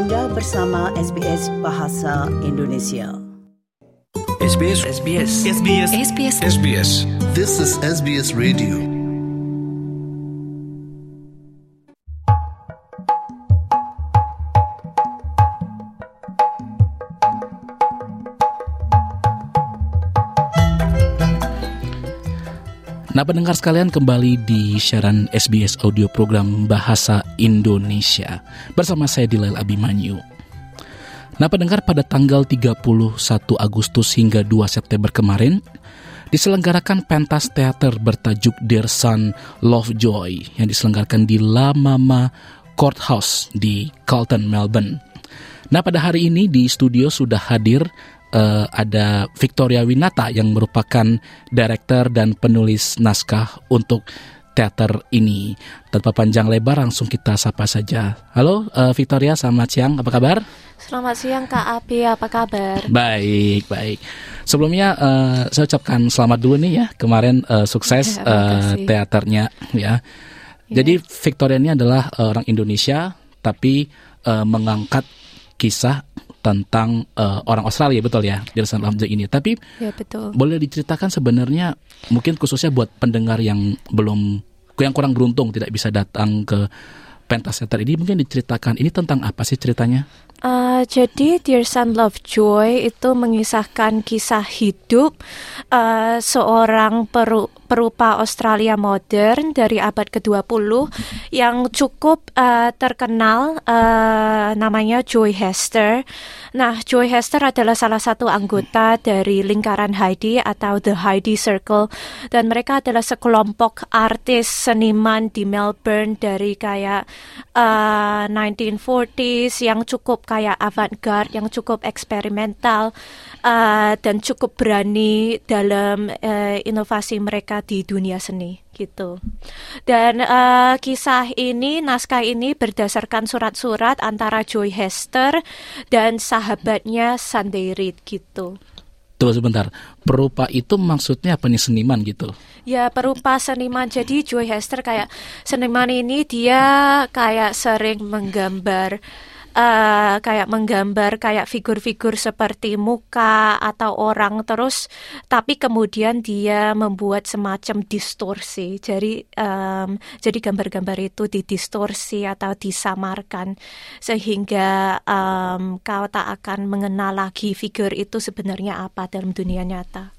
Anda bersama SBS Bahasa Indonesia. SBS SBS SBS SBS SBS This is SBS Radio. Nah pendengar sekalian kembali di siaran SBS audio program Bahasa Indonesia. Bersama saya Dilail Abimanyu. Nah pendengar pada tanggal 31 Agustus hingga 2 September kemarin Diselenggarakan pentas teater bertajuk Dear Son Lovejoy Yang diselenggarakan di La Mama Courthouse di Carlton, Melbourne. Nah pada hari ini di studio sudah hadir uh, ada Victoria Winata yang merupakan director dan penulis naskah untuk teater ini. Tanpa panjang lebar langsung kita sapa saja. Halo uh, Victoria, selamat siang. Apa kabar? Selamat siang Kak Abi, apa kabar? Baik, baik. Sebelumnya uh, saya ucapkan selamat dulu nih ya. Kemarin uh, sukses Ya, uh, teaternya ya. Jadi Victoria ini adalah uh, orang Indonesia tapi uh, mengangkat kisah tentang uh, orang Australia betul ya Dirsan Lovejoy ini. Tapi Ya betul. boleh diceritakan sebenarnya mungkin khususnya buat pendengar yang belum yang kurang beruntung tidak bisa datang ke pentas teater ini mungkin diceritakan ini tentang apa sih ceritanya? Uh, jadi Dear Son Lovejoy itu mengisahkan kisah hidup uh, seorang peru- perupa Australia modern dari abad ke-20 yang cukup uh, terkenal uh, namanya Joy Hester. Nah, Joy Hester adalah salah satu anggota dari lingkaran Heidi atau The Heidi Circle dan mereka adalah sekelompok artis seniman di Melbourne dari kayak uh, 1940s yang cukup kayak avant-garde, yang cukup eksperimental uh, dan cukup berani dalam uh, inovasi mereka di dunia seni gitu. Dan uh, kisah ini, naskah ini berdasarkan surat-surat antara Joy Hester dan sahabatnya Sunday Reed gitu. Tunggu sebentar. Perupa itu maksudnya apa nih seniman gitu? Ya perupa seniman jadi Joy Hester kayak seniman ini dia kayak sering menggambar eh, kayak menggambar kayak figur-figur seperti muka atau orang terus tapi kemudian dia membuat semacam distorsi jadi em, jadi gambar-gambar itu didistorsi atau disamarkan sehingga em, kau tak akan mengenal lagi figur itu sebenarnya apa dalam dunia nyata.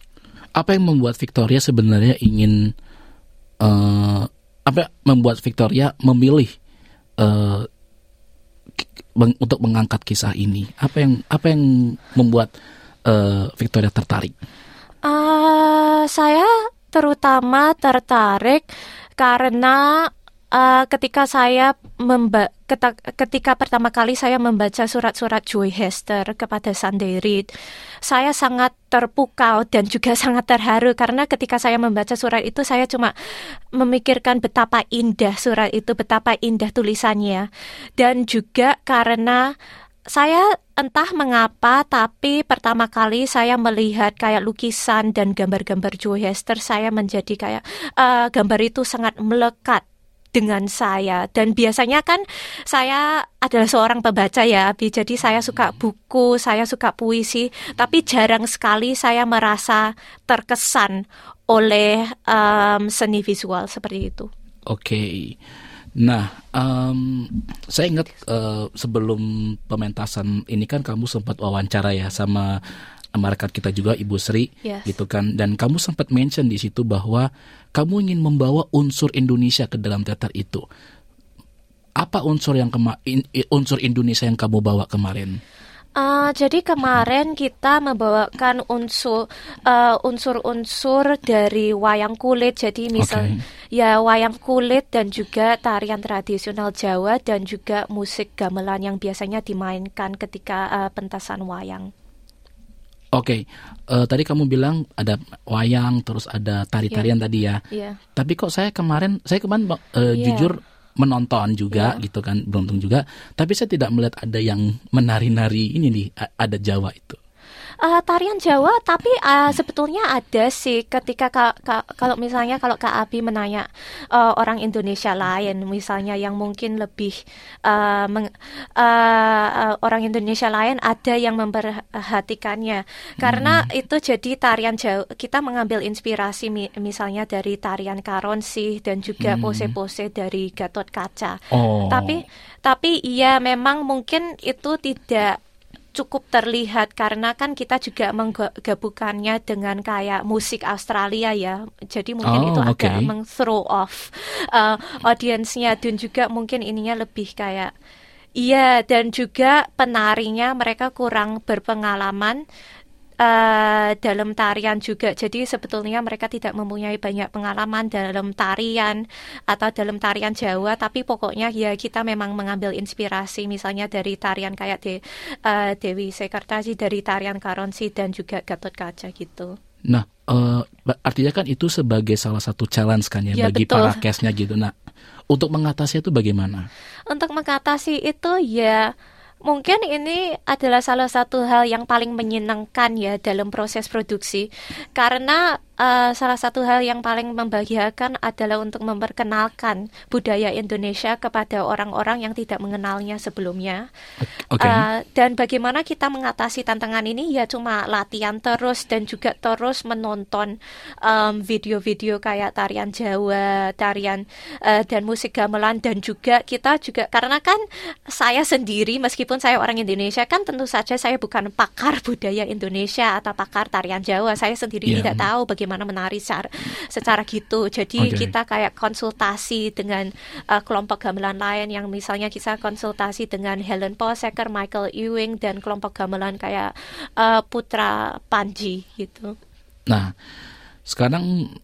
Apa yang membuat Victoria sebenarnya ingin eh apa membuat Victoria memilih meng- untuk mengangkat kisah ini? Apa yang apa yang membuat eh, Victoria tertarik? Eh, saya terutama tertarik karena eh, ketika saya memba ketika pertama kali saya membaca surat-surat Joy Hester kepada Reed, saya sangat terpukau dan juga sangat terharu karena ketika saya membaca surat itu saya cuma memikirkan betapa indah surat itu, betapa indah tulisannya. Dan juga karena saya entah mengapa, tapi pertama kali saya melihat kayak lukisan dan gambar-gambar Joe Hester, saya menjadi kayak eh, gambar itu sangat melekat dengan saya. Dan biasanya kan saya adalah seorang pembaca ya Abi. Jadi saya suka buku saya suka puisi. Tapi jarang sekali saya merasa terkesan oleh em, seni visual seperti itu. Oke. Nah, em, saya ingat eh, sebelum pementasan ini kan kamu sempat wawancara ya sama rekan kita juga Ibu Sri, Yes. gitu kan. Dan kamu sempat mention di situ bahwa kamu ingin membawa unsur Indonesia ke dalam teater itu. Apa unsur yang kema in- unsur Indonesia yang kamu bawa kemarin? Ah, jadi kemarin kita membawakan unsur eh, unsur-unsur dari wayang kulit. Jadi misal ya wayang kulit dan juga tarian tradisional Jawa dan juga musik gamelan yang biasanya dimainkan ketika eh, pentasan wayang. Oke, eh, tadi kamu bilang ada wayang, terus ada tari-tarian tadi ya. Iya. Tapi kok saya kemarin, saya kemarin eh, Iya. jujur menonton juga Iya. gitu kan, beruntung juga. Tapi saya tidak melihat ada yang menari-nari ini nih, ada Jawa itu. Uh, tarian Jawa, tapi uh, sebetulnya ada sih ketika ka, ka, kalau misalnya kalau Kak Abi menanya uh, orang Indonesia lain, misalnya yang mungkin lebih uh, meng, uh, uh, orang Indonesia lain ada yang memperhatikannya, karena hmm. itu jadi tarian Jawa kita mengambil inspirasi mi, misalnya dari tarian Karonsi dan juga hmm. pose-pose dari Gatot Kaca. Oh. Tapi tapi iya memang mungkin itu tidak cukup terlihat karena kan kita juga menggabungkannya dengan kayak musik Australia ya. Jadi mungkin oh, itu okay. agak meng-throw off uh, audiensnya dan juga mungkin ininya lebih kayak Iya, dan juga penarinya mereka kurang berpengalaman uh, dalam tarian juga. Jadi sebetulnya mereka tidak mempunyai banyak pengalaman dalam tarian atau dalam tarian Jawa, tapi pokoknya ya kita memang mengambil inspirasi misalnya dari tarian kayak de, uh, Dewi Sekartasi, dari tarian Karonsi dan juga Gatot Kaca gitu. Nah, uh, artinya kan itu sebagai salah satu challenge kan ya, ya bagi betul. para case-nya gitu. Nah, untuk mengatasi itu bagaimana? Untuk mengatasi itu ya Mungkin ini adalah salah satu hal yang paling menyenangkan ya dalam proses produksi. Karena uh, salah satu hal yang paling membahagiakan adalah untuk memperkenalkan budaya Indonesia kepada orang-orang yang tidak mengenalnya sebelumnya. Okay. Uh, dan bagaimana kita mengatasi tantangan ini ya cuma latihan terus dan juga terus menonton video-video um, kayak tarian Jawa, tarian uh, dan musik gamelan dan juga kita juga karena kan saya sendiri meskipun saya orang Indonesia kan tentu saja saya bukan pakar budaya Indonesia atau pakar tarian Jawa. Saya sendiri yeah. tidak tahu bagaimana bagaimana menari secara, secara gitu. Jadi okay. kita kayak konsultasi dengan uh, kelompok gamelan lain yang misalnya kita konsultasi dengan Helen Posecker, Michael Ewing dan kelompok gamelan kayak uh, Putra Panji gitu. Nah, sekarang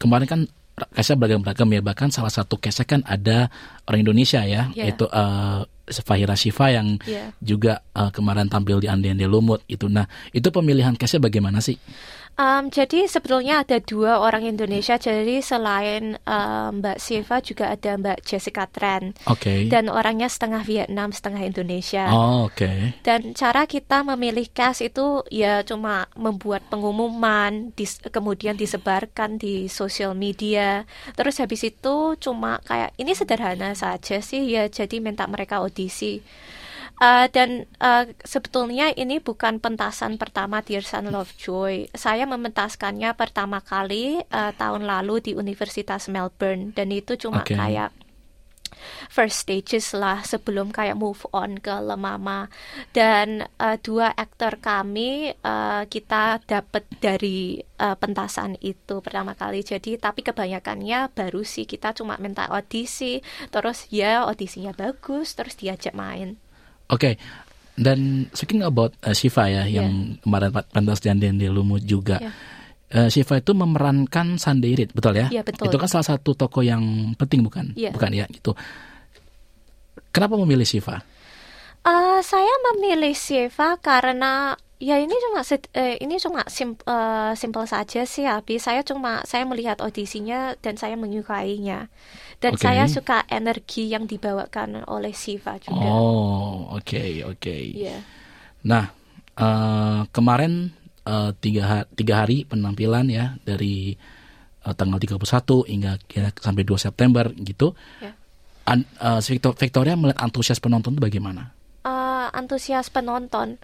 kemarin kan Kesnya beragam-beragam ya bahkan salah satu kesnya kan ada orang Indonesia ya yeah. yaitu uh, Fahira Shiva yang yeah. juga uh, kemarin tampil di Ande Ande Lumut itu. Nah itu pemilihan kesnya bagaimana sih? Um, jadi sebetulnya ada dua orang Indonesia. Jadi selain um, Mbak Siva juga ada Mbak Jessica Tran. Oke. Okay. Dan orangnya setengah Vietnam, setengah Indonesia. Oh, oke. Okay. Dan cara kita memilih cast itu ya cuma membuat pengumuman, dis kemudian disebarkan di sosial media. Terus habis itu cuma kayak ini sederhana saja sih ya. Jadi minta mereka audisi. Uh, dan uh, sebetulnya ini bukan pentasan pertama Dear Son Lovejoy. Saya mementaskannya pertama kali uh, tahun lalu di Universitas Melbourne. Dan itu cuma okay. kayak first stages lah sebelum kayak move on ke Lemama. Dan uh, dua aktor kami uh, kita dapat dari uh, pentasan itu pertama kali. Jadi tapi kebanyakannya baru sih. Kita cuma minta audisi terus ya audisinya bagus terus diajak main Oke. Okay. Dan speaking about uh, Shiva ya yeah. yang kemarin pentas dan di Lumut juga. Yeah. Uh, Shiva itu memerankan Sandeirit, betul ya? Iya, betul. Itu kan salah satu tokoh yang penting bukan? Yeah. Bukan ya, itu. Kenapa memilih Shiva? Uh, saya memilih Shiva karena Ya ini cuma eh, ini cuma sim, uh, simple saja sih Abi. Saya cuma saya melihat audisinya dan saya menyukainya. Dan okay. saya suka energi yang dibawakan oleh Siva juga. Oh, oke okay, oke. Okay. Yeah. Nah, uh, kemarin uh, tiga, tiga hari penampilan ya dari uh, tanggal 31 hingga ya, sampai 2 September gitu. Yeah. An, uh, Victoria melihat antusias penonton itu bagaimana? Uh, antusias penonton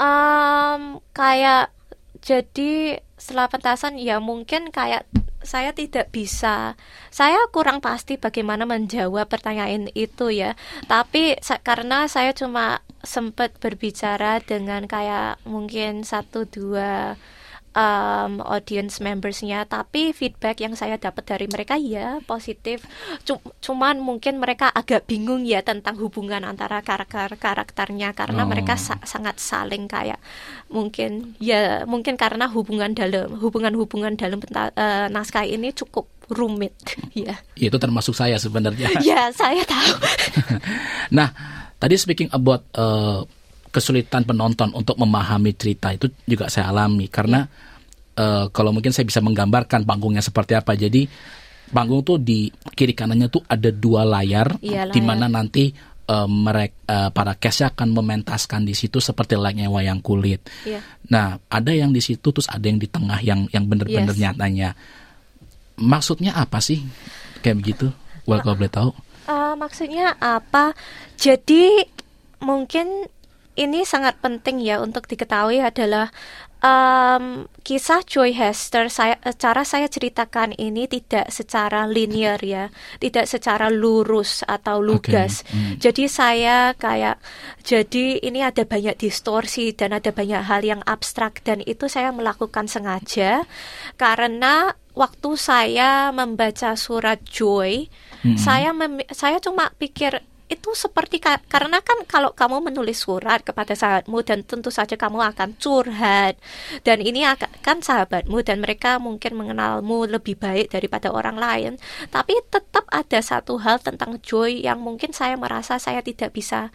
um, kayak jadi setelah pentasan ya mungkin kayak saya tidak bisa. Saya kurang pasti bagaimana menjawab pertanyaan itu ya. Tapi sa karena saya cuma sempat berbicara dengan kayak mungkin satu dua um, audience membersnya. Tapi feedback yang saya dapat dari mereka ya positif. Cuman mungkin mereka agak bingung ya tentang hubungan antara karakter karakternya. Karena oh. mereka sa sangat saling kayak mungkin ya mungkin karena hubungan dalam hubungan-hubungan dalam uh, naskah ini cukup rumit ya. ya itu termasuk saya sebenarnya. Ya saya tahu. Nah tadi speaking about uh, kesulitan penonton untuk memahami cerita itu juga saya alami karena uh, kalau mungkin saya bisa menggambarkan panggungnya seperti apa. Jadi panggung tuh di kiri kanannya tuh ada dua layar, iya, di mana nanti uh, mereka uh, para case akan mementaskan di situ seperti layaknya wayang kulit. Iya. Nah, ada yang di situ terus ada yang di tengah yang yang benar-benar Yes. nyatanya. Maksudnya apa sih? Kayak begitu? Well, kalau boleh tahu. Eh, maksudnya apa? Jadi mungkin ini sangat penting ya untuk diketahui adalah em, kisah Joy Hester saya cara saya ceritakan ini tidak secara linear ya, tidak secara lurus atau lugas. hmm. Jadi saya kayak jadi ini ada banyak distorsi dan ada banyak hal yang abstrak dan itu saya melakukan sengaja karena waktu saya membaca surat Joy, saya mem- saya cuma pikir itu seperti ka- karena kan kalau kamu menulis surat kepada sahabatmu dan tentu saja kamu akan curhat. Dan ini akan kan sahabatmu dan mereka mungkin mengenalmu lebih baik daripada orang lain. Tapi tetap ada satu hal tentang Joy yang mungkin saya merasa saya tidak bisa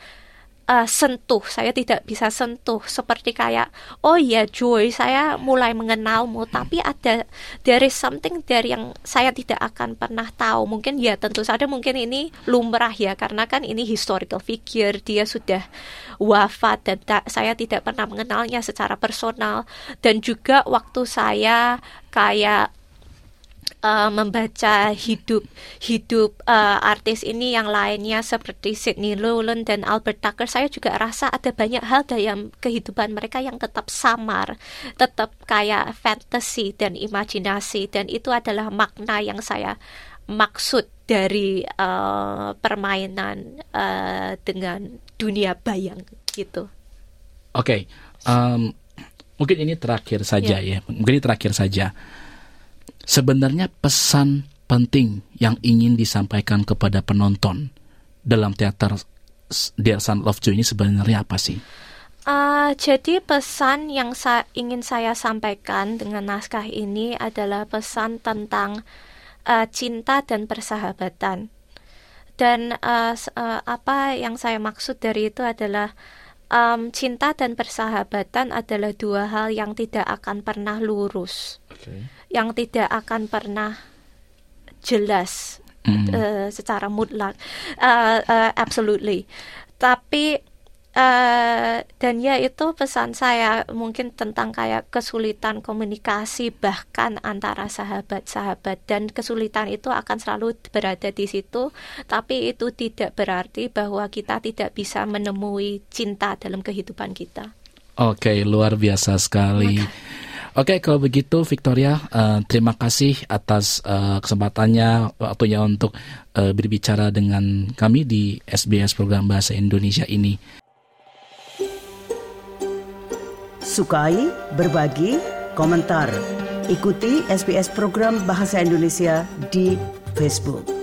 uh, sentuh, saya tidak bisa sentuh. Seperti kayak oh ya Joy, saya mulai mengenalmu. Tapi ada there is something dari yang saya tidak akan pernah tahu. Mungkin ya tentu saja mungkin ini lumrah ya. Karena kan ini historical figure, dia sudah wafat dan ta- saya tidak pernah mengenalnya secara personal. Dan juga waktu saya kayak uh, membaca hidup hidup uh, artis ini yang lainnya seperti Sydney Rowland dan Albert Tucker saya juga rasa ada banyak hal dalam kehidupan mereka yang tetap samar tetap kayak fantasi dan imajinasi dan itu adalah makna yang saya maksud dari uh, permainan uh, dengan dunia bayang gitu Oke, em, mungkin ini terakhir saja ya. Mungkin ini terakhir saja. Sebenarnya pesan penting yang ingin disampaikan kepada penonton dalam teater Dear Son Love Joy ini sebenarnya apa sih? Ah, jadi pesan yang sa ingin saya sampaikan dengan naskah ini adalah pesan tentang ah, cinta dan persahabatan. Dan s- ah, apa yang saya maksud dari itu adalah am, cinta dan persahabatan adalah dua hal yang tidak akan pernah lurus, yang tidak akan pernah jelas Mm. eh, secara mutlak, Eh, eh, absolutely. Tapi eh, dan ya itu pesan saya mungkin tentang kayak kesulitan komunikasi bahkan antara sahabat-sahabat dan kesulitan itu akan selalu berada di situ. Tapi itu tidak berarti bahwa kita tidak bisa menemui cinta dalam kehidupan kita. Oke, luar biasa sekali. Oke, kalau begitu Victoria, eh, terima kasih atas eh, kesempatannya, waktunya untuk eh, berbicara dengan kami di SBS program Bahasa Indonesia ini. Sukai, berbagi, komentar. Ikuti SBS program Bahasa Indonesia di Facebook.